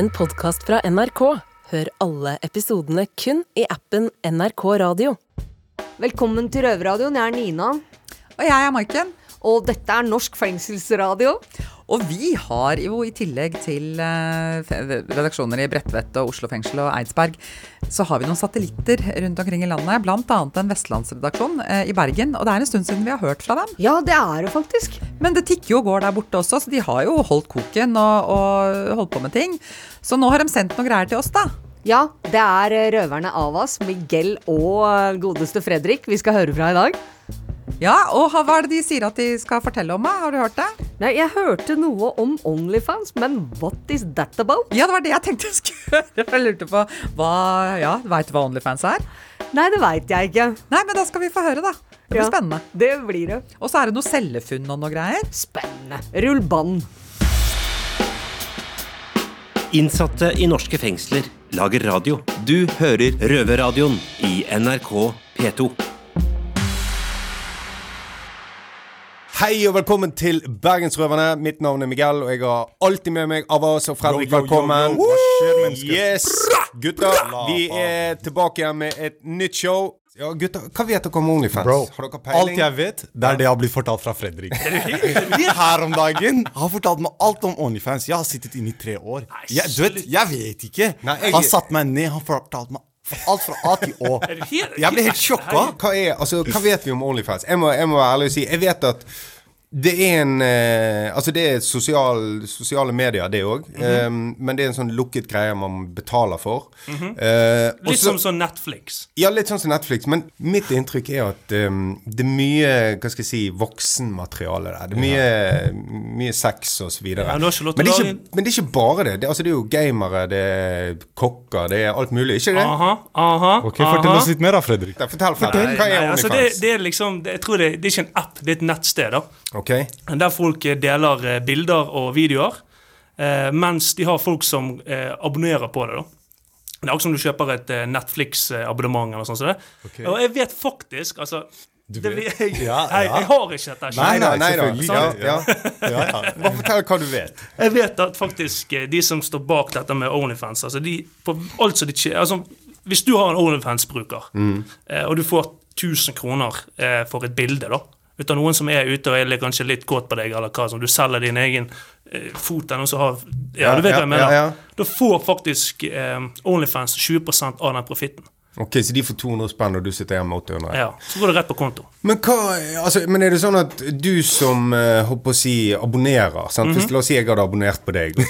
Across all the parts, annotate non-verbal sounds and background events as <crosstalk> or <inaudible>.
en podkast fra NRK. Hør alle episodene kun i appen NRK Radio. Velkommen til Røverradioen. Jeg er Nina. Og jeg er Maiken. Og dette er Norsk fengselsradio. Og vi har jo i tillegg til eh, redaksjoner i Bredtvet og Oslo fengsel og Eidsberg, så har vi noen satellitter rundt omkring i landet. Annet en vestlandsredaksjon eh, i Bergen. Og det er en stund siden vi har hørt fra dem. Ja, det er det faktisk. Men det tikker jo og går der borte også, så de har jo holdt koken og, og holdt på med ting. Så nå har de sendt noen greier til oss, da. Ja, det er røverne røverne Avas, Miguel og godeste Fredrik vi skal høre fra i dag. Ja, og hva er det de sier at de skal fortelle om? Har du hørt det? Nei, jeg hørte noe om Onlyfans, men what is that about? Ja, det var det jeg tenkte jeg skulle høre. Jeg lurte på hva Ja, veit du hva Onlyfans er? Nei, det veit jeg ikke. Nei, men da skal vi få høre, da. Det blir Ja, spennende. Det blir det. Og så er det noe cellefunn og noe greier. Spennende. Rull bånd. Innsatte i norske fengsler lager radio. Du hører Røverradioen i NRK P2. Hei og velkommen til Bergensrøverne. Mitt navn er Miguel, og jeg har alltid med meg Avas og Fredrik. Yo, yo, Velkommen. yo. Hva skjer? Yes, gutta. Vi er tilbake igjen med et nytt show. Ja, gutta, Hva vet dere om Onlyfans? Bro, har dere alt jeg vet, det er det jeg har blitt fortalt fra Fredrik. <laughs> Her om dagen har fortalt meg alt om Onlyfans. Jeg har sittet inne i tre år. Jeg, du vet, jeg vet ikke. Nei, jeg- Han satte meg ned, han fortalte meg alt fra A til Å. <laughs> Jeg ble helt sjokka. Hva, er, altså, hva vet vi om Onlyfans? Jeg må, jeg må være ærlig og si Jeg vet at det er en eh, Altså, det er sosial, sosiale medier, det òg. Mhm. men det er en sånn lukket greie man betaler for. Mm -hmm. uh, Litt også, som sånn Netflix. Ja, litt sånn som Netflix, men mitt inntrykk er at um, det er mye hva skal jeg si, voksenmateriale der. Det er mye, mye sex og så videre. Ja, ikke men, det er ikke, men det er ikke bare det. Det, altså, det er jo gamere, det er kokker, det er alt mulig. Ikke det? Aha, aha, Ok, Fortell aha. oss litt mer da, Fredrik. Fortell, fortell. Hva er Nei, altså det, det er liksom det, Jeg tror det, det er ikke en app, det er et nettsted. da Ok. Der folk eh, deler eh, bilder og videoer, eh, mens de har folk som eh, abonnerer på det. da Det er akkurat som du kjøper et Netflix-abonnement. eller sånt som det. Og jeg vet faktisk altså det, vet? jeg, Ja, <laughs> Hei, ja. jeg har ikke dette. Nei, nei, nei selvfølgelig. Ja, ja. Ja, ja. Bare fortell hva du vet. Jeg vet at faktisk de som står bak dette med Onlyfans altså de, på altså, de, altså, Hvis du har en Onlyfans-bruker, mm. og du får 1000 kroner eh, for et bilde da ut av noen som er ute og er litt- kanskje litt kåt på deg, eller hva som du selger din egen eh, fot eller noe som har Ja, du vet hva jeg mener. Da får faktisk eh, Onlyfans 20% av den profitten. Ok, Så de får 200 spenn, og du sitter hjemme med 800? Ja, så går det rett på konto. Men hva, altså, men er det sånn at du som uh, håper å si abonnerer sant? Hvis, La oss si jeg hadde abonnert på deg. <laughs>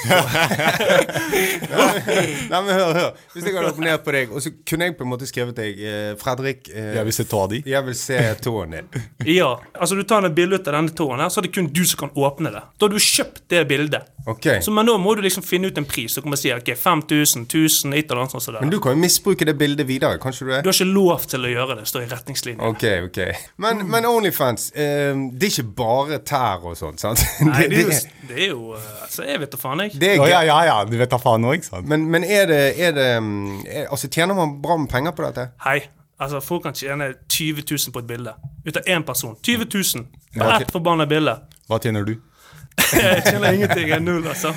Nei, men hør, hør. Hvis jeg hadde abonnert på deg, og så kunne jeg på en måte skrevet deg uh, Fredrik uh, Jeg vil se tåa di. Jeg vil se tåen din. <laughs> Ja, altså Du tar et bilde ut av denne tåen, her, så er det kun du som kan åpne det. Da har du kjøpt det bildet. Ok. Så, men da må du liksom finne ut en pris. Så kan man si ok, 5000, 1000, et eller annet sånt. Men du kan jo misbruke det bildet videre, kan ikke du er. Du har ikke lov til å gjøre det, står i retningslinjene. Ok, ok. Men, men Onlyfans, um, det er ikke bare tær og sånt, sant? Nei, det <laughs> det, det er jo eh, Altså, jeg vet da faen, jeg. det er ja, ja, ja. Du vet da faen òg, sant? Men, men er det, er det mm, er, Altså, tjener man bra med penger på dette? Hei. Altså, Folk kan tjene 20 000 på et bilde. Ut av én person. 20 000 på ett forbanna bilde. Hva tjener du? Jeg kjenner ingenting. Jeg er null, altså.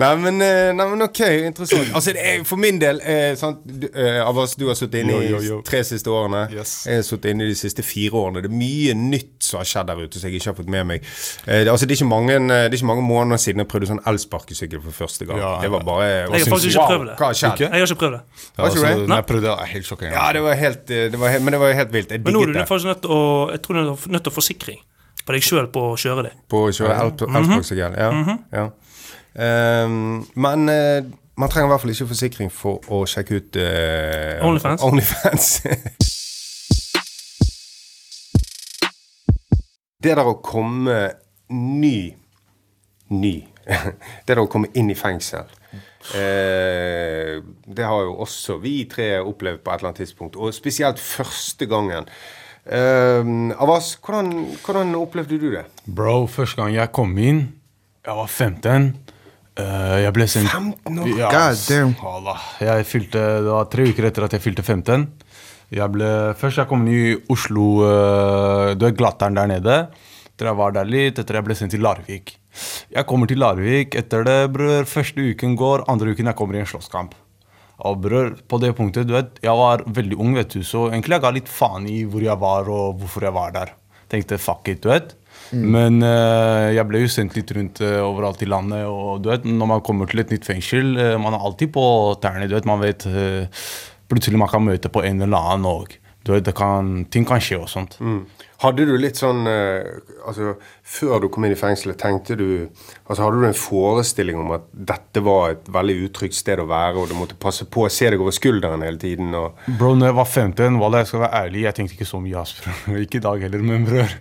Nei, men, eh, nei, men ok, interessant. Altså, det er, For min del eh, sant, du, eh, Abbas, du har sittet inne i de tre siste årene. Yes. Jeg har sittet inne i de siste fire årene. Det er mye nytt som har skjedd der ute som jeg ikke har fått med meg. Eh, det, altså, det, er ikke mange, eh, det er ikke mange måneder siden jeg prøvde sånn elsparkesykkel for første gang. Ja, det var bare Jeg har faktisk wow, ikke prøvd det. Hva har? Jeg har ikke prøvd det. Ja, altså, right? det? jeg prøvde, jeg er helt sjokkerende. Ja, det var helt, eh, det var helt Men det var helt vilt. Jeg Men nå er du det. faktisk nødt til å Jeg tror du er nødt til å få forsikring på deg sjøl på å kjøre det. På å kjøre elsparkesykkel, mm -hmm. Ja. ja. Um, men uh, man trenger i hvert fall ikke forsikring for å sjekke ut uh, Onlyfans? Onlyfans. det der å komme ny Ny. det der å komme inn i fengsel. Eh, det har jo også vi tre opplevd på et eller annet tidspunkt, og spesielt første gangen. Eh, Avas, hvordan, hvordan opplevde du det? Bro, første gang jeg kom inn, jeg var 15. Uh, jeg ble sendt 15 år? Ja, God damn. Jeg fylte, det var tre uker etter at jeg fylte 15. Jeg ble, først jeg kom inn i Oslo, uh, du er glatteren der nede. Etter jeg var der litt, etter jeg ble sendt til Larvik. Jeg kommer til Larvik. Etter det, bror, første uken går, andre uken jeg kommer i en slåsskamp. Og bror, på det punktet, du vet, jeg var veldig ung, vet du, så egentlig jeg ga litt faen i hvor jeg var og hvorfor jeg var der. Tenkte fuck it, du vet. Men uh, jeg ble jo sendt litt rundt uh, overalt i landet, og du vet, når man kommer til et nytt fengsel, uh, man er alltid på tærne, du vet, man vet Plutselig man kan møte på en eller annen, og du vet, det kan, ting kan skje og sånt. Hadde du litt sånn eh, Altså, før du kom inn i fengselet, tenkte du Altså, hadde du en forestilling om at dette var et veldig utrygt sted å være, og du måtte passe på å se deg over skulderen hele tiden, og Bro, når jeg var 15, Wallah, jeg skal være ærlig, jeg tenkte ikke så mye, ass, bror. <laughs> Ikke i dag heller, men bror,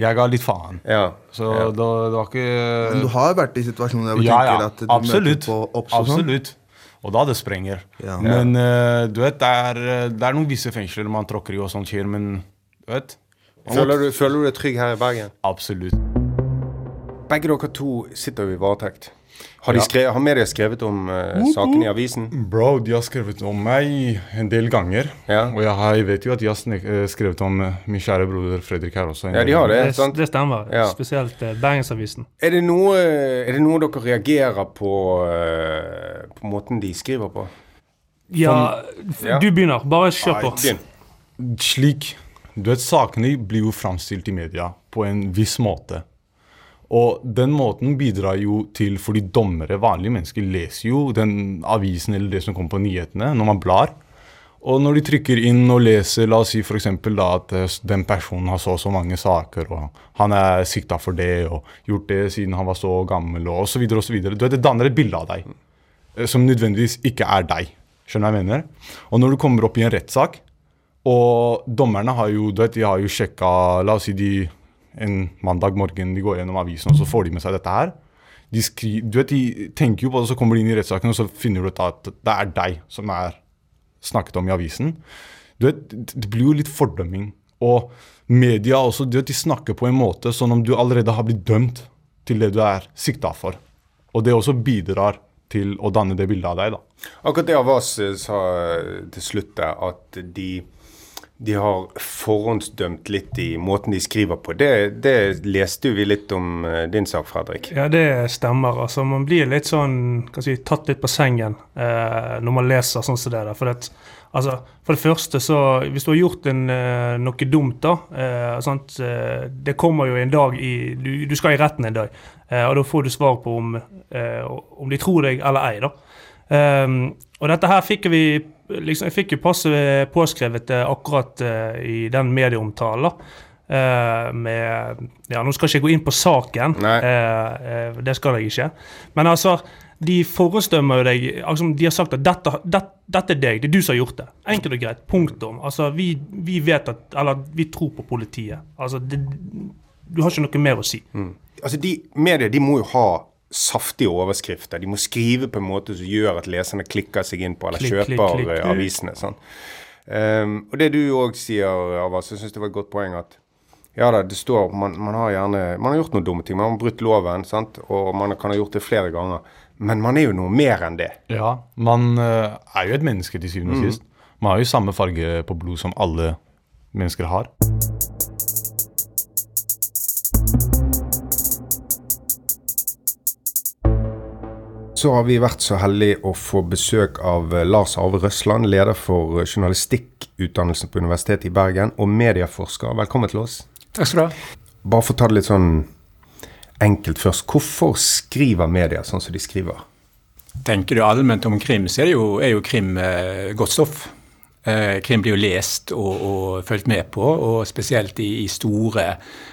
jeg ga litt faen. Ja. Så ja. det, det var ikke Men du har vært i situasjoner hvor du Ja, ja, tenker at du absolutt. møter på obs og sånn? Absolutt. Og da det sprenger. Ja. Men uh, du vet, det er, det er noen visse fengsler man tråkker i og sånt skjer, men du vet Føler du, føler du deg trygg her i Bergen? Absolutt. Begge dere to sitter jo i varetekt. Har, de skrevet, har media skrevet om eh, saken i avisen? Bro, de har skrevet om meg en del ganger. Ja. Og jeg, har, jeg vet jo at de har eh, skrevet om uh, min kjære broder Fredrik her også. Ja, de har det. sant? Det stemmer. Ja. Spesielt uh, Bergensavisen. Er det noe, er det noe dere reagerer på på måten de skriver på? Ja, Ja. du begynner. Bare kjør på. Begynn. Slik Du vet, sakene blir jo framstilt i media på en viss måte. Og den måten bidrar jo til Fordi dommere, vanlige mennesker, leser jo den avisen eller det som kommer på nyhetene når man blar. Og når de trykker inn og leser, la oss si f.eks. da at eh, den personen har så og så mange saker, og han er sikta for det, og gjort det siden han var så gammel, og osv., osv. Det danner et bilde av deg eh, som nødvendigvis ikke er deg. Skjønner jeg mener? Og når du kommer opp i en rettssak, og dommerne har jo, du vet, de har jo sjekka La oss si de en mandag morgen de går gjennom avisen, og så får de med seg dette her. De, skri, du vet, de tenker jo på det, så kommer de inn i rettssaken, og så finner du ut at det er deg som er snakket om i avisen. Du vet, det blir jo litt fordømming. Og media også, du vet, de snakker på en måte sånn om du allerede har blitt dømt til det du er sikta for. Og det også bidrar til å danne det bildet av deg, da. Akkurat det Avas sa til slutt at de, de har forhåndsdømt litt i måten de skriver på. Det, det leste vi litt om eh, din sak, Fredrik. Ja, det stemmer. Altså, man blir litt sånn si, tatt litt på sengen eh, når man leser sånn som det der. For det, altså, for det første, så Hvis du har gjort en, eh, noe dumt, da eh, sant? eh, Det kommer jo en dag i Du, du skal i retten en dag, eh, og da får du svar på om, om de tror deg eller ei. da. Og dette her fikk vi liksom, Jeg fikk jo passe påskrevet det akkurat eh, i den medieomtalen. Eh, med Ja, nå skal jeg ikke gå inn på saken, Uh, eh, eh, det skal jeg ikke. Men altså, de forestømmer jo deg. Altså, de har sagt at dette, det, dette er deg, det er du som har gjort det. Enkelt og greit. Punktum. Altså, vi, vi vet at Eller vi tror på politiet. Altså, det, du har ikke noe mer å si. Altså, de, medier, de må jo ha saftige overskrifter. De må skrive på en måte som gjør at leserne klikker seg inn på eller Klikk, klikk, kjøper klikk. eh, avisene. Sånn. Um, og det du òg sier, Avas, jeg syns det var et godt poeng at ja da, det står man, man har gjerne Man har gjort noen dumme ting. Man har brutt loven, sant? og man kan ha gjort det flere ganger. Men man er jo noe mer enn det. Ja, man eh, er jo et menneske til syvende og sist. Man har jo samme farge på blod som alle mennesker har. Så har vi vært så heldige å få besøk av eh, Lars Arve Røsland, leder for eh, journalistikkutdannelsen på Universitetet i Bergen, og medieforsker. Velkommen til oss. Takk skal du ha. Bare for å ta det litt sånn enkelt først. Hvorfor skriver media sånn som de skriver? Tenker du allment om krim, så er, det jo, er jo krim eh, godt stoff. Eh, krim blir jo lest og, og fulgt med på, og spesielt i, i store,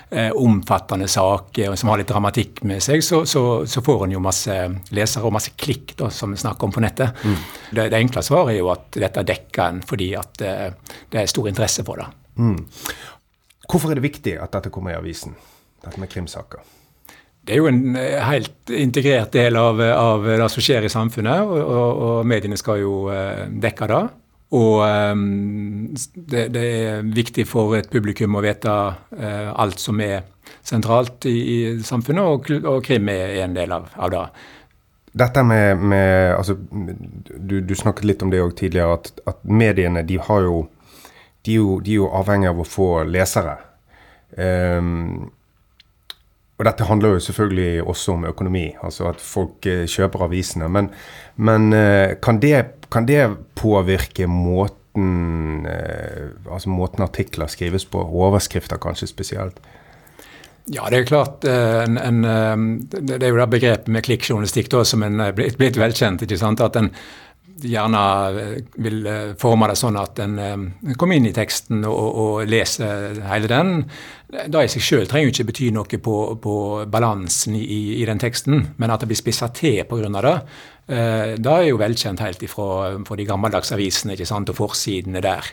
eh, omfattende saker som har litt dramatikk med seg, så, så, så får en jo masse lesere og masse klikk, da, som vi snakker om på nettet. Det, det enkle svaret er jo at dette dekker en fordi at eh, det er stor interesse for det. Hvorfor er det viktig at dette kommer i avisen? Dette med krimsaker. Det er jo en eh, helt integrert del av, av det som skjer i samfunnet, og, og, og mediene skal jo eh, dekke det. Og um, det, det er viktig for et publikum å vite uh, alt som er sentralt i, i samfunnet, og, og krim er en del av, av det. Dette med, med altså, du, du snakket litt om det òg tidligere, at, at mediene de har jo de, er jo de er jo avhengig av å få lesere. Um, og dette handler jo selvfølgelig også om økonomi, altså at folk eh, kjøper avisene. Men, men eh, kan, det, kan det påvirke måten, eh, altså måten artikler skrives på? Overskrifter kanskje spesielt? Ja, det er klart. eh, En, en, eh, det er jo det begrepet med klikkjournalistikk som er blitt, velkjent. ikke sant? At en gjerne vil forme det sånn at en kommer inn i teksten og, og leser hele den. Det i seg selv trenger jo ikke bety noe på, på balansen i, i, den teksten, men at det blir spissa til pga. det. Eh, det er jo velkjent helt fra de gammeldagse avisene ikke sant, og forsidene der.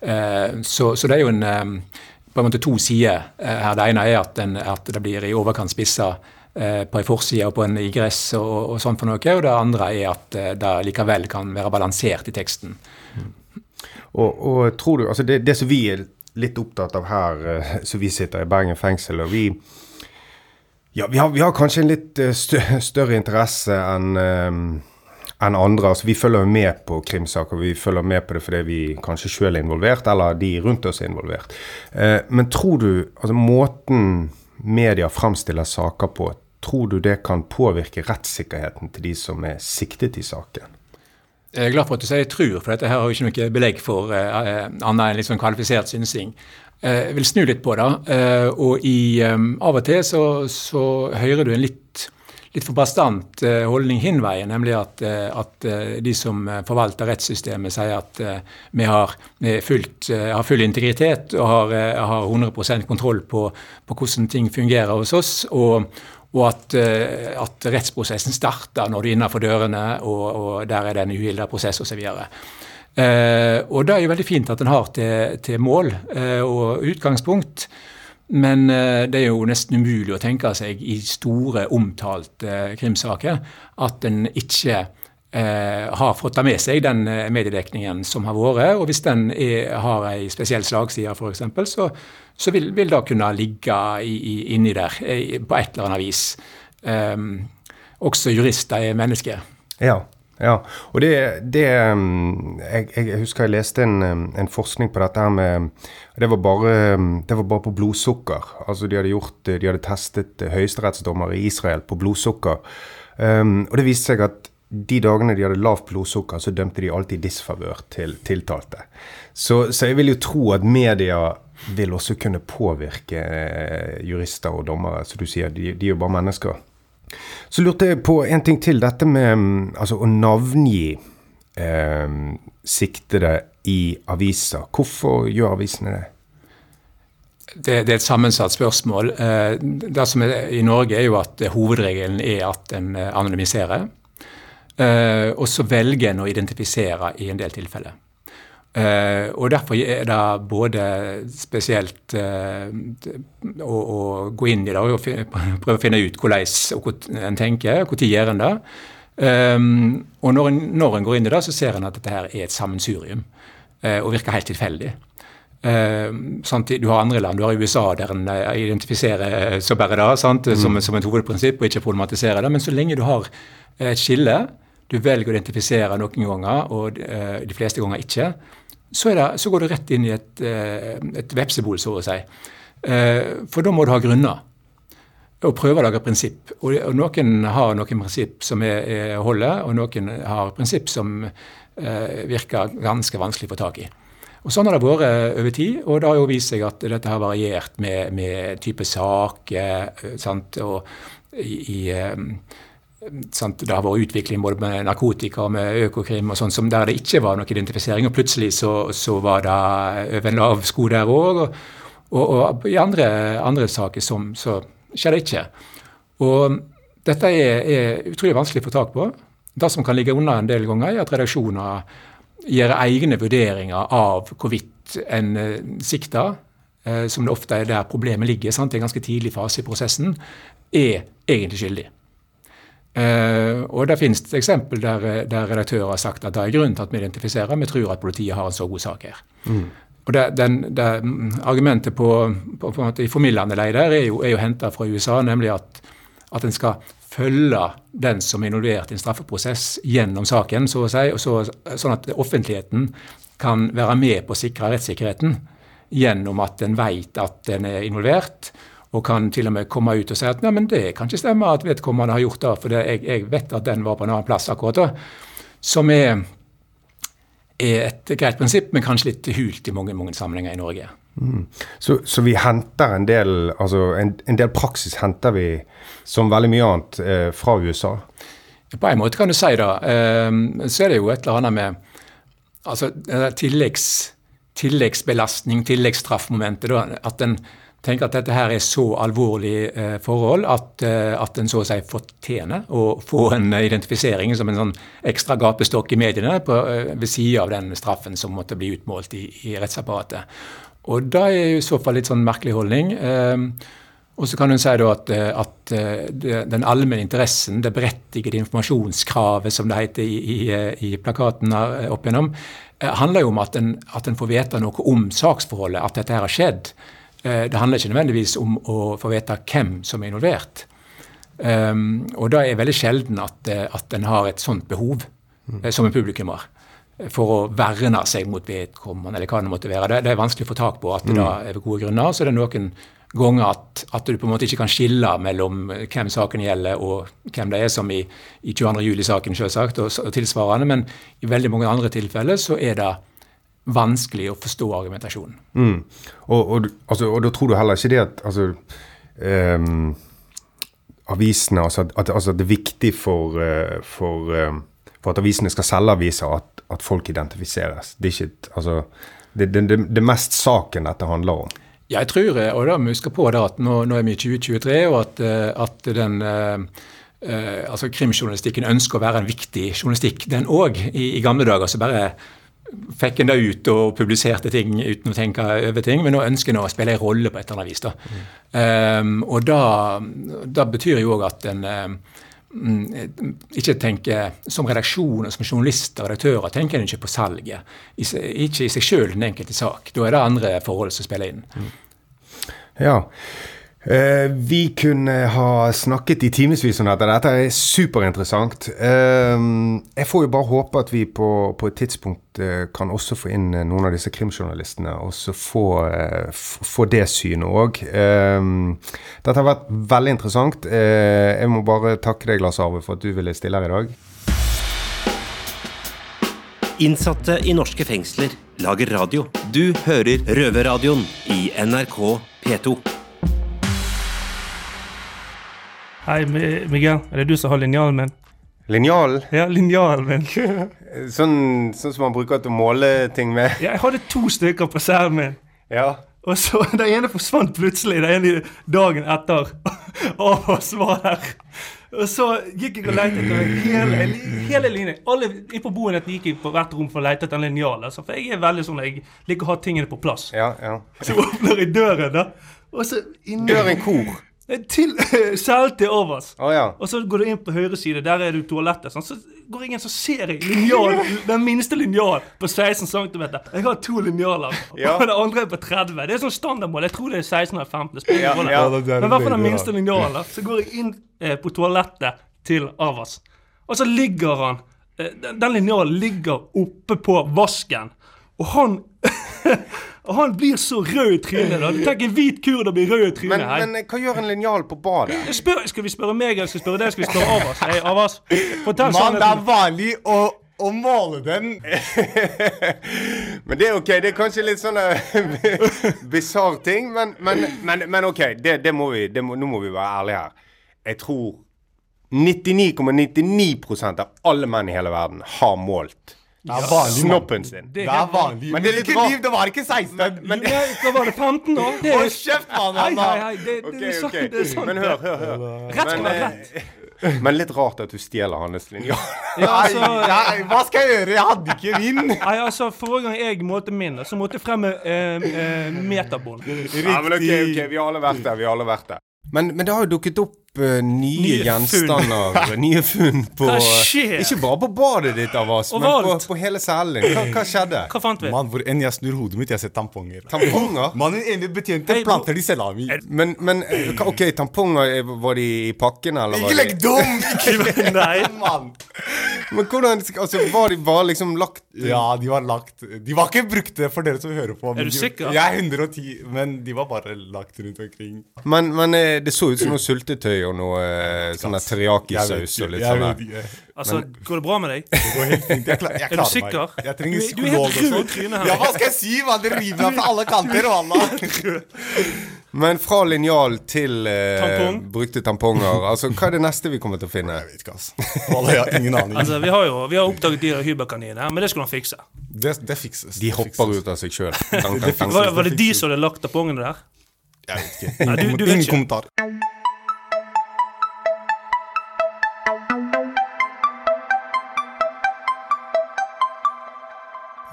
Eh, så, så det er jo en eh, på en måte to sider her. Det ene er at, den, at det blir i overkant spissa på en forside og på en i gress og, og sånn for noe. Og det andre er at det likevel kan være balansert i teksten. Og, og tror du, altså det, det, som vi er litt opptatt av her, så vi sitter i Bergen fengsel, og vi ja, vi har, vi har kanskje en litt <laughs> større interesse enn enn andre. Altså, vi følger med på krimsaker. Vi følger med på det fordi vi kanskje selv er involvert, eller de rundt oss er involvert. Eh, men tror du altså måten media framstiller saker på, tror du det kan påvirke rettssikkerheten til de som er siktet i saken? Jeg er glad for at du sier 'tror', for dette her har jo ikke noe belegg for eh, annet enn sånn kvalifisert synsing. Eh, jeg vil snu litt på det. Eh, og i, av og til så, så hører du en litt litt for bastant eh, holdning hin veien, nemlig at, at, de som forvalter rettssystemet, sier at vi har, fullt, har full integritet og har, har 100% kontroll på, på, hvordan ting fungerer hos oss. og, og at, at, rettsprosessen starter når du er innenfor dørene, og, og der er det en uhilda prosess osv. Eh, og det er jo veldig fint at en har til, til mål eh, og utgangspunkt. Men eh, det er jo nesten umulig å tenke seg i store, omtalte eh, krimsaker at en ikke eh, har fått med seg den mediedekningen som har vært. Og hvis den er, har ei spesiell slagside, f.eks., så, så vil, vil, det kunne ligge i, i, inni der på et eller annet vis. Um, også jurister er mennesker. Ja. Ja, og det, det jeg, jeg, husker jeg leste en, en, forskning på dette her med det var, bare, det var bare på blodsukker. Altså De hadde gjort, de hadde testet høyesterettsdommere i Israel på blodsukker. Um, og det viste seg at de dagene de hadde lavt blodsukker, så dømte de alltid disfavør til tiltalte. Så, så, jeg vil jo tro at media vil også kunne påvirke eh, jurister og dommere. Så du sier, de, de er jo bare mennesker. Så lurte jeg på en ting til. Dette med mm, altså, å navngi eh, siktede i aviser. Hvorfor gjør avisene det? Det, det, er et sammensatt spørsmål. Eh, det som er i Norge, er jo at hovedregelen er at en eh, anonymiserer. Eh, og så velger en å identifisere i en del tilfeller. Uh, og Derfor er det både spesielt uh, å, å, gå inn i det og prøve å finne ut hvordan og en tenker, når gjør en det. Um, og når en, når en, går inn i det, så ser en at dette her er et sammensurium uh, og virker helt tilfeldig. Sånn, du har andre land, du har USA der en identifiserer så bare det sant, mm. som, som, et hovedprinsipp og ikke problematiserer det. Men så lenge du har et skille, du velger å identifisere noen ganger og de fleste ganger ikke, så, det, så, går du rett inn i et, eh, et vepsebol, så å si. Eh, for da må du ha grunner. Og prøve å lage prinsipp. Og, noen har noen prinsipp som er, er holder, og noen har prinsipp som eh, virker ganske vanskelig å få tak i. Og Sånn har det vært over tid, og det har jo vist seg at dette har variert med, med type saker. Sant? Og i, i sant, det har vært utvikling både med narkotika og med økokrim og sånn, der det ikke var noe identifisering. og Plutselig så, så var det over en lav sko der òg. Og, og, og, i andre, andre saker som, så skjer det ikke. Og dette er, er, utrolig vanskelig å få tak på. Det som kan ligge unna en del ganger, er at redaksjoner gjør egne vurderinger av hvorvidt en uh, sikta, uh, som det ofte er der problemet ligger, sant, i en ganske tidlig fase i prosessen, er egentlig skyldig. Uh, og Det finnes et eksempel der, der redaktører har sagt at det er grunn til at vi identifiserer. Vi tror at politiet har en så god sak her. Mm. Og det, den, det, Argumentet på, på, på i formildende lei der er jo, er jo henta fra USA, nemlig at, at en skal følge den som er involvert i en straffeprosess gjennom saken, så å si, så, sånn at offentligheten kan være med på å sikre rettssikkerheten gjennom at en vet at en er involvert, og kan til og med komme ut og si at nei, men det kan ikke stemme at vedkommende har gjort det, for det, jeg, jeg vet at den var på en annen plass akkurat da. Som er, er et greit prinsipp, men kanskje litt hult i mange, mange sammenhenger i Norge. Mm. Så, så vi henter en del altså en, en, del praksis henter vi, som veldig mye annet, eh, fra USA? På en måte kan du si det. Eh, så er det jo et eller annet med altså, tilleggs, tilleggsbelastning, tilleggsstraffmomentet. At en tenker at dette her er så alvorlig eh, forhold at, eh, at en så å si fortjener å få en identifisering som en sånn ekstra gapestokk i mediene på, eh, ved siden av den straffen som måtte bli utmålt i, i rettsapparatet. Og da er i så fall litt sånn merkelig holdning. Og så kan hun si at, at den allmenne interessen, det berettigede informasjonskravet, som det heter i, i, i plakaten opp igjennom, handler jo om at en, at en får vite noe om saksforholdet, at dette her har skjedd. Eh, det handler ikke nødvendigvis om å få vite hvem som er involvert. Um, og da er veldig sjelden at, eh, at en har et sånt behov mm. som en publikummer for å verne seg mot vedkommende, eller hva det måtte være. Det, det er vanskelig å få tak på at det mm. da er ved gode grunner. Så det er noen ganger at, at, du på en måte ikke kan skille mellom hvem saken gjelder og hvem det er, som i, i 22. juli-saken selvsagt, og, og tilsvarende. Men i veldig mange andre tilfeller så er det vanskelig å forstå argumentasjonen. Mm. Og, og, altså, og, da tror du heller ikke det at altså, um, avisene altså, at, altså, det er viktig for, uh, for, uh, for, at avisene skal selge aviser, at, at folk identifiseres. Det er ikke altså, det, det, det, det mest saken dette handler om. Jeg tror, eh, og da må vi huske på da, at nå, nå, er vi i 2023, og at, at den uh, altså Krimjournalistikken ønsker å være en viktig journalistikk, den òg. I, I, gamle dager så bare fikk en da ut og publiserte ting uten å tenke over ting, men nå ønsker en å spille en rolle på et eller annet vis. Da. Mm. Um, og da, da, betyr jo òg at en um, ikke tenker Som redaksjon og som journalister og redaktører tenker en ikke på salget. Ikke i seg sjøl den enkelte sak. Da er det andre forhold som spiller inn. Mm. Ja. Eh, vi kunne ha snakket i timevis om dette. Dette er superinteressant. Uh, jeg får jo bare håpe at vi på, på et tidspunkt uh, kan også få inn eh, noen av disse krimjournalistene, og så få, få, det synet òg. Eh, dette har vært veldig interessant. jeg må bare takke deg, Lars Arve, for at du ville stille her i dag. Innsatte i norske fengsler lager radio. Du hører Røverradioen i NRK P2. Hei, Miguel. Er det du som har linjalen min? Linjalen? Ja, linjalen min. <laughs> sånn, sånn, som man bruker til å måle ting med? Ja, jeg hadde to stykker på cellen min. Ja. Og så <laughs> Den ene forsvant plutselig den ene dagen etter <laughs> av oss var der. Og så gikk jeg og lette etter hele, hele linjen. Alle på boenheten gikk jeg på hvert rom for å lete etter en linjal. Altså, for jeg er veldig sånn jeg liker å ha tingene på plass. Ja, ja. Så åpner jeg døren, da. Og så inni Døren hvor? Til cellen til overs. Oh, ja. Og så går du inn på høyre side, der er du toalettet. Sånn. Så går jeg inn, så ser jeg linjal, <laughs> den minste linjalen på 16 cm. Jeg har to linjaler, ja. og den andre er på 30. Det er sånn standardmål. Jeg tror det er 16 eller 15. Det ja, ja. Men i hvert fall den minste linjalen. Så går jeg inn eh, på toalettet til Avas, og så ligger han eh, Den, den linjalen ligger oppe på vasken, og han <laughs> Og han blir så rød i trynet. da. Tenk en hvit kurder blir rød i trynet. Men, her. men hva gjør en linjal på badet? Spør, skal vi spørre meg, eller skal vi spørre deg? Skal vi spørre Avas? Hey, Avas, fortell Man, det er vanlig å å male den. <laughs> men det er ok. Det er kanskje litt sånn <laughs> bisarr ting, men, men, men, men, ok. Det, det må vi, det må, nå må vi være ærlige her. Jeg tror 99,99 ,99 av alle menn i hele verden har målt det er vanlig, Snoppen sin. Det er vanlig. Men det er ikke liv, det var ikke 16. Men, men <laughs> da var det 15 år. Det Hold kjeft, mann! Hei, hei, hei. Det, det, okay, det, okay. det er sant. Men hør, hør, hør. Rett skal være rett. Men litt rart at du stjeler hans linje. <laughs> Ja, altså, nei, hva skal jeg gjøre? Jeg hadde ikke min. <laughs> Nei, altså, Forrige gang jeg målte min, så måtte jeg fremme eh, eh, meterbånd. Ja, men ok, ok, vi har alle vært der. Vi har alle vært der. Men, men det har jo dukket opp uh, nye, Nye gjenstander, <laughs> nye funn på Hva skjer? Ikke bare på badet ditt, av oss, men på, på hele cellen. Hva, hva skjedde? Hva fant vi? Mann, hvor enn jeg snur hodet mitt, jeg ser tamponger. Tamponger? <laughs> Mannen enig ene betjente Hei, planter de salami. Men, men eh, OK, tamponger, eh, var de i pakken, eller? <laughs> Ikke legg dum! Nei. mann! men hvordan Altså, var de bare liksom lagt Ja, de var lagt De var ikke brukte for dere som hører på. Er du de- sikker? Jeg er 110, men de var bare lagt rundt omkring. Men, men eh, det så ut som noe sultetøy og noe eh, sånn teriyaki-saus og litt sånn Altså, men. Går det bra med deg? Det går helt fint. Jeg, klar, jeg <laughs> Er du sikker? meg. Jeg trenger Du du er helt rød i trynet sånn. Ja, hva skal jeg si? Man? Det river meg fra alle kanter. <laughs> Men fra linjal til eh, Tampong? brukte tamponger. Altså, hva er det neste vi kommer til å finne? Jeg vet ikke, ass. Jeg har ingen aning. Altså, Vi har jo vi har oppdaget de der hybelkaninene, men det skulle han fikse. Det, det fikses. De hopper fikses. ut av seg sjøl. <laughs> Var, var det de som hadde lagt tampongene der? Jeg vet ikke. Nei, du- du vet ingen ikke. kommentar.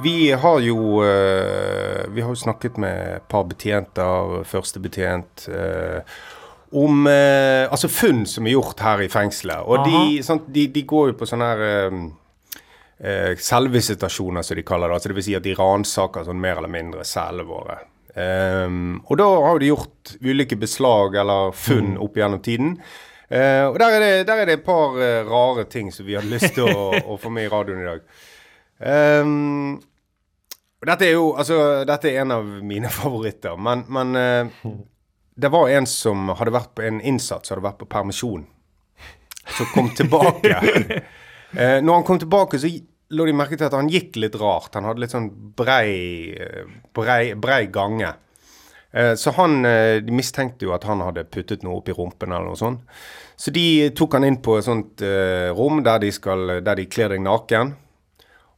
Vi har jo eh, Vi har snakket med et par betjenter, førstebetjent, uh, om eh, altså funn som er gjort her i fengselet. Og de, sant, de, de går jo på sånne her eh, selvvisitasjoner, som de kaller det. Altså det vil si at de ransaker sånn mer eller mindre cellene våre. Um, og da har de gjort ulike beslag eller funn opp gjennom tiden. Uh, og der er, det, der er det et par uh, rare ting som vi hadde lyst til å, <laughs> å få med i radioen i dag. Um, dette er jo altså, dette er en av mine <laughs> favoritter, men, men uh, det var en som hadde vært på en innsatt som hadde vært på permisjon, som kom tilbake. <laughs> eh, når han kom tilbake, så lå de merke til at han gikk litt rart. Han hadde litt sånn brei, eh, brei, brei gange. Eh, Så han, eh, De mistenkte jo at han hadde puttet noe opp i rumpen eller noe sånt. Så de tok han inn på et sånt eh, rom der de, der de kler deg naken.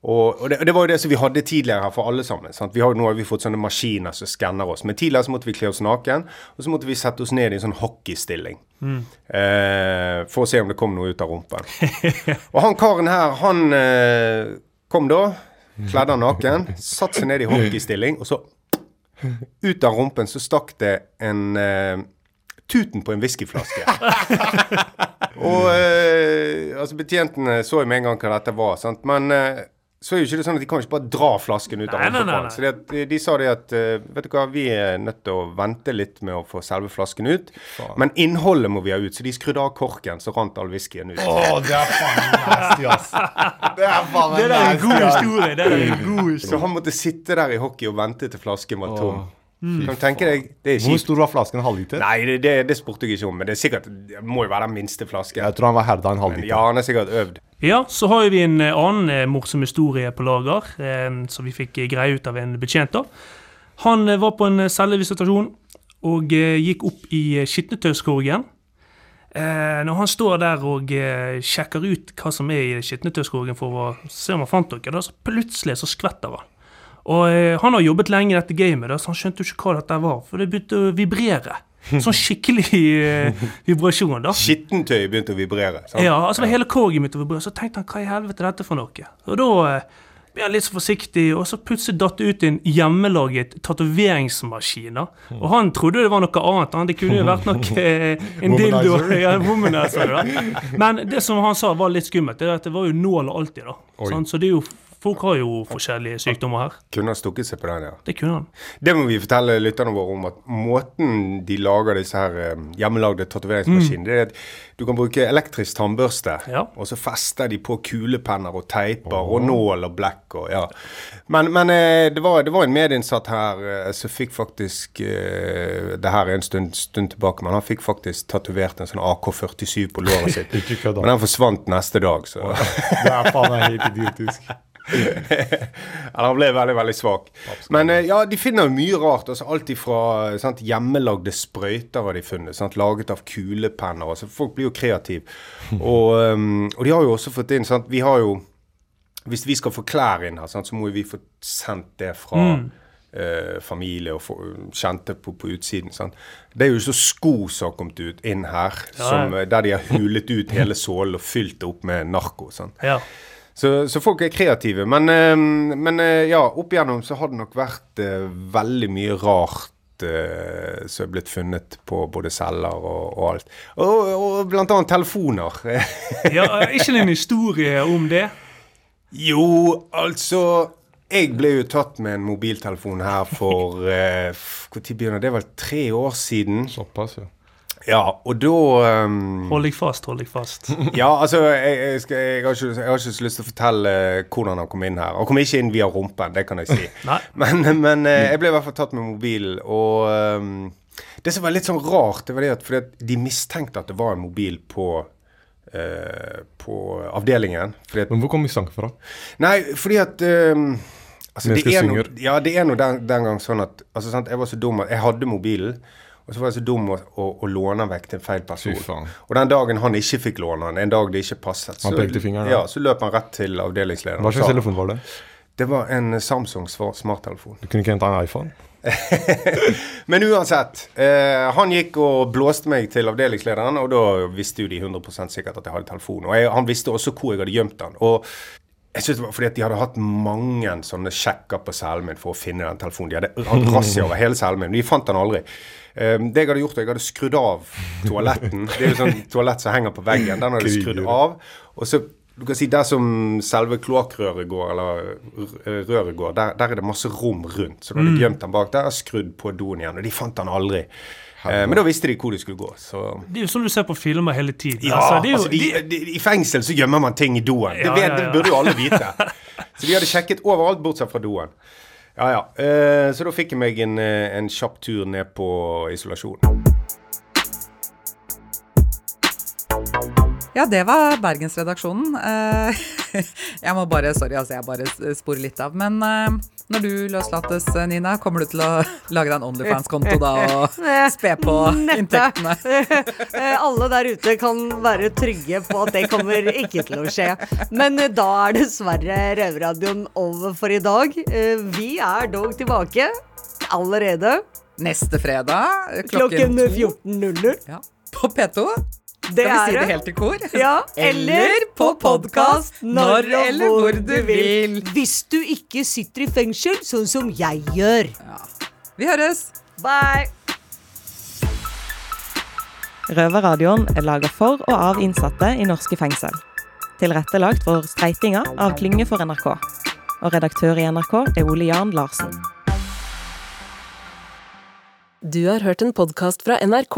Og, og det, det var jo det som vi hadde tidligere her for alle sammen. Sant? Vi har, nå har vi fått sånne maskiner som skanner oss. Men tidligere så måtte vi kle oss naken, og så måtte vi sette oss ned i en sånn hockeystilling. Eh, for å se om det kom noe ut av rumpen. <laughs> og han karen her, han eh, kom da, kledde han naken, satte seg ned i hockeystilling, og så ut av rumpen så stakk det en eh, tuten på en whiskyflaske. <laughs> og eh, altså betjentene så jo med en gang hva dette var, sant? men eh, så er jo ikke det sånn at de kan ikke bare dra flasken ut av nei, Så det, de, de sa det at eh, vet du hva, vi er nødt til å vente litt med å få selve flasken ut. Men innholdet må vi ha ut, så de skrudde av korken, så rant all whiskyen ut. Oh, det er faen nasty, ass. Det er faen Det er en god historie. Det er en god historie. Så han måtte sitte der i hockey og vente til flasken var tom. Kan du tenke deg, det er Hvor stor var flasken? En halvliter? Nei, det, det, det spurte jeg ikke om, men det er sikkert Det må jo være den minste flasken. Jeg tror han var herda en Men halvliter. ja, han er sikkert øvd. Ja, så har vi en eh, annen eh, morsom historie på lager, eh, som vi fikk eh, greie ut av en betjent. da. Han var på en cellevisitasjon og eh, gikk opp i skitnetøyskorgen. Eh, når han står der og eh, sjekker ut hva som er i skitnetøyskorgen for å se om han fant noe, da, så plutselig så skvetter han. Og eh, han har jobbet lenge i dette gamet, så han skjønte jo ikke hva dette var, for det begynte å vibrere. <laughs> Sånn skikkelig uh, vibrasjon, da. Skittentøy begynte å vibrere. Sant? Ja, altså hele korgen begynte å vibrere. Så tenkte han hva i helvete er dette for noe? Og da uh, ble han litt så forsiktig, og så plutselig datt det ut en hjemmelaget tatoveringsmaskin. Og han trodde det var noe annet. Han. Det kunne jo vært noe uh, en dildo. Ja, womanizer, da. Men det som han sa var litt skummelt, det er at det var jo nål alltid. da. Sant? Så det er jo, folk har jo forskjellige sykdommer her. Kunne han stukket seg på den, ja. Det kunne han. Det må vi fortelle lytterne våre om, at måten de lager disse her eh, hjemmelagde tatoveringsmaskinene, det er at du kan bruke elektrisk tannbørste, Ja. og så fester de på kulepenner og teiper og nål og blekk og ja. Men, men eh, det, var, det var en medinnsatt her eh, som fikk faktisk Det her er en stund, stund tilbake, men han fikk faktisk tatovert en sånn AK-47 på låret sitt. <laughs> Men den forsvant neste dag, så Det er faen meg helt idiotisk. <laughs> <laughs> Eller han ble veldig, veldig svak. Men eh, ja, de finner jo mye rart. altså Alt ifra sant, hjemmelagde sprøyter har de funnet. Sant, laget av kulepenner. altså Folk blir jo kreative. <laughs> Og, ehm, og de har jo også fått inn sant, Vi har jo Hvis vi skal få klær inn her, sant, så må vi få sendt det fra eh, familie og få, kjente på, på utsiden. Sant? Det er jo så sko som har kommet ut inn her, som, eh, der de har hulet ut hele sålen og fylt det opp med narko. Sant? Ja. Så, så folk er kreative. Men, eh, men eh, ja, opp igjennom så har det nok vært eh, veldig mye rart eh, som er blitt funnet på både celler og, og alt. Og, og blant annet telefoner. <laughs> Ja, er ikke det en historie om det? jo, altså Jeg ble jo tatt med en mobiltelefon her for eh, Når begynner det? Det var tre år siden. Såpass, ja. Ja, og da um, Hold deg fast, hold deg fast. <laughs> Ja, altså, jeg, jeg, skal, jeg, har ikke, jeg har ikke så lyst til å fortelle eh, hvordan han kom inn her. Han kom ikke inn via rumpen, det kan jeg si. <laughs> Men, men eh, jeg ble i hvert fall tatt med mobilen, og um, det som var litt sånn rart, det var det at fordi at de mistenkte at det var en mobil på eh, på avdelingen. Fordi at, Men hvor kom mistanken fra? nei, fordi at um, altså, det, er no, ja, det er nå den, den gang sånn at altså, sant, Jeg var så dum at jeg hadde mobilen. Og så var jeg så dum å, å, å låne den vekk til en feil person. Og den dagen han ikke fikk låne den, en dag det ikke passet, så, fingeren, ja, så løp han rett til avdelingslederen. Hva slags telefon var det? Det var en Samsung smarttelefon. Du kunne ikke hente en iPhone? <laughs> Men uansett. Eh, han gikk og blåste meg til avdelingslederen, og da visste jo de 100% sikkert at jeg hadde telefon. Og jeg, han visste også hvor jeg hadde gjemt den. Og jeg synes det var fordi at de hadde hatt mange sånne sjekker på cellen min for å finne den telefonen. De hadde hatt razzia over hele cellen min, men de fant den aldri. Um, det jeg hadde gjort, jeg hadde skrudd av toaletten. Det er jo sånn toalett som henger på veggen. Den hadde jeg skrudd av. Og så du kan si Der som selve kloakkrøret går, eller røret går, der, der er det masse rom rundt. Så da hadde jeg gjemt den bak der og skrudd på doen igjen. Og de fant den aldri. Eh, men da visste de hvor de skulle gå. Så Det er jo sånn du ser på filmer hele tiden. ja, Altså, det er jo, altså, de, de, I fengsel så gjemmer man ting i doen. Det, Ja, vet, ja, det burde jo alle vite. <laughs> Så de hadde sjekket overalt bortsett fra doen. Ja, ja. Eh, så da fikk jeg meg en, eh, en kjapp tur ned på isolasjon. Ja, det var Bergensredaksjonen. Eh, <laughs> Jeg må bare, sorry, altså jeg bare sporer litt av. Men eh, når du løslates, Nina, kommer du til å lage deg en Onlyfans-konto da og <laughs> spe på inntektene? <laughs> Alle der ute kan være trygge på at det kommer ikke til å skje. Men eh, da er dessverre Røverradioen over for i dag. Vi er dog tilbake allerede Neste fredag klokken klokken 14.00. ja, på P2. Det Skal vi si det helt i kor? Ja, eller på podkast når eller hvor du vil. Hvis du ikke sitter i fengsel, sånn som jeg gjør. Vi høres! Bye! Røverradioen er laga for og av innsatte i norske fengsel. Tilrettelagt for streitinger av Klynge for NRK. Og redaktør i NRK er Ole Jan Larsen. Du har hørt en podkast fra NRK.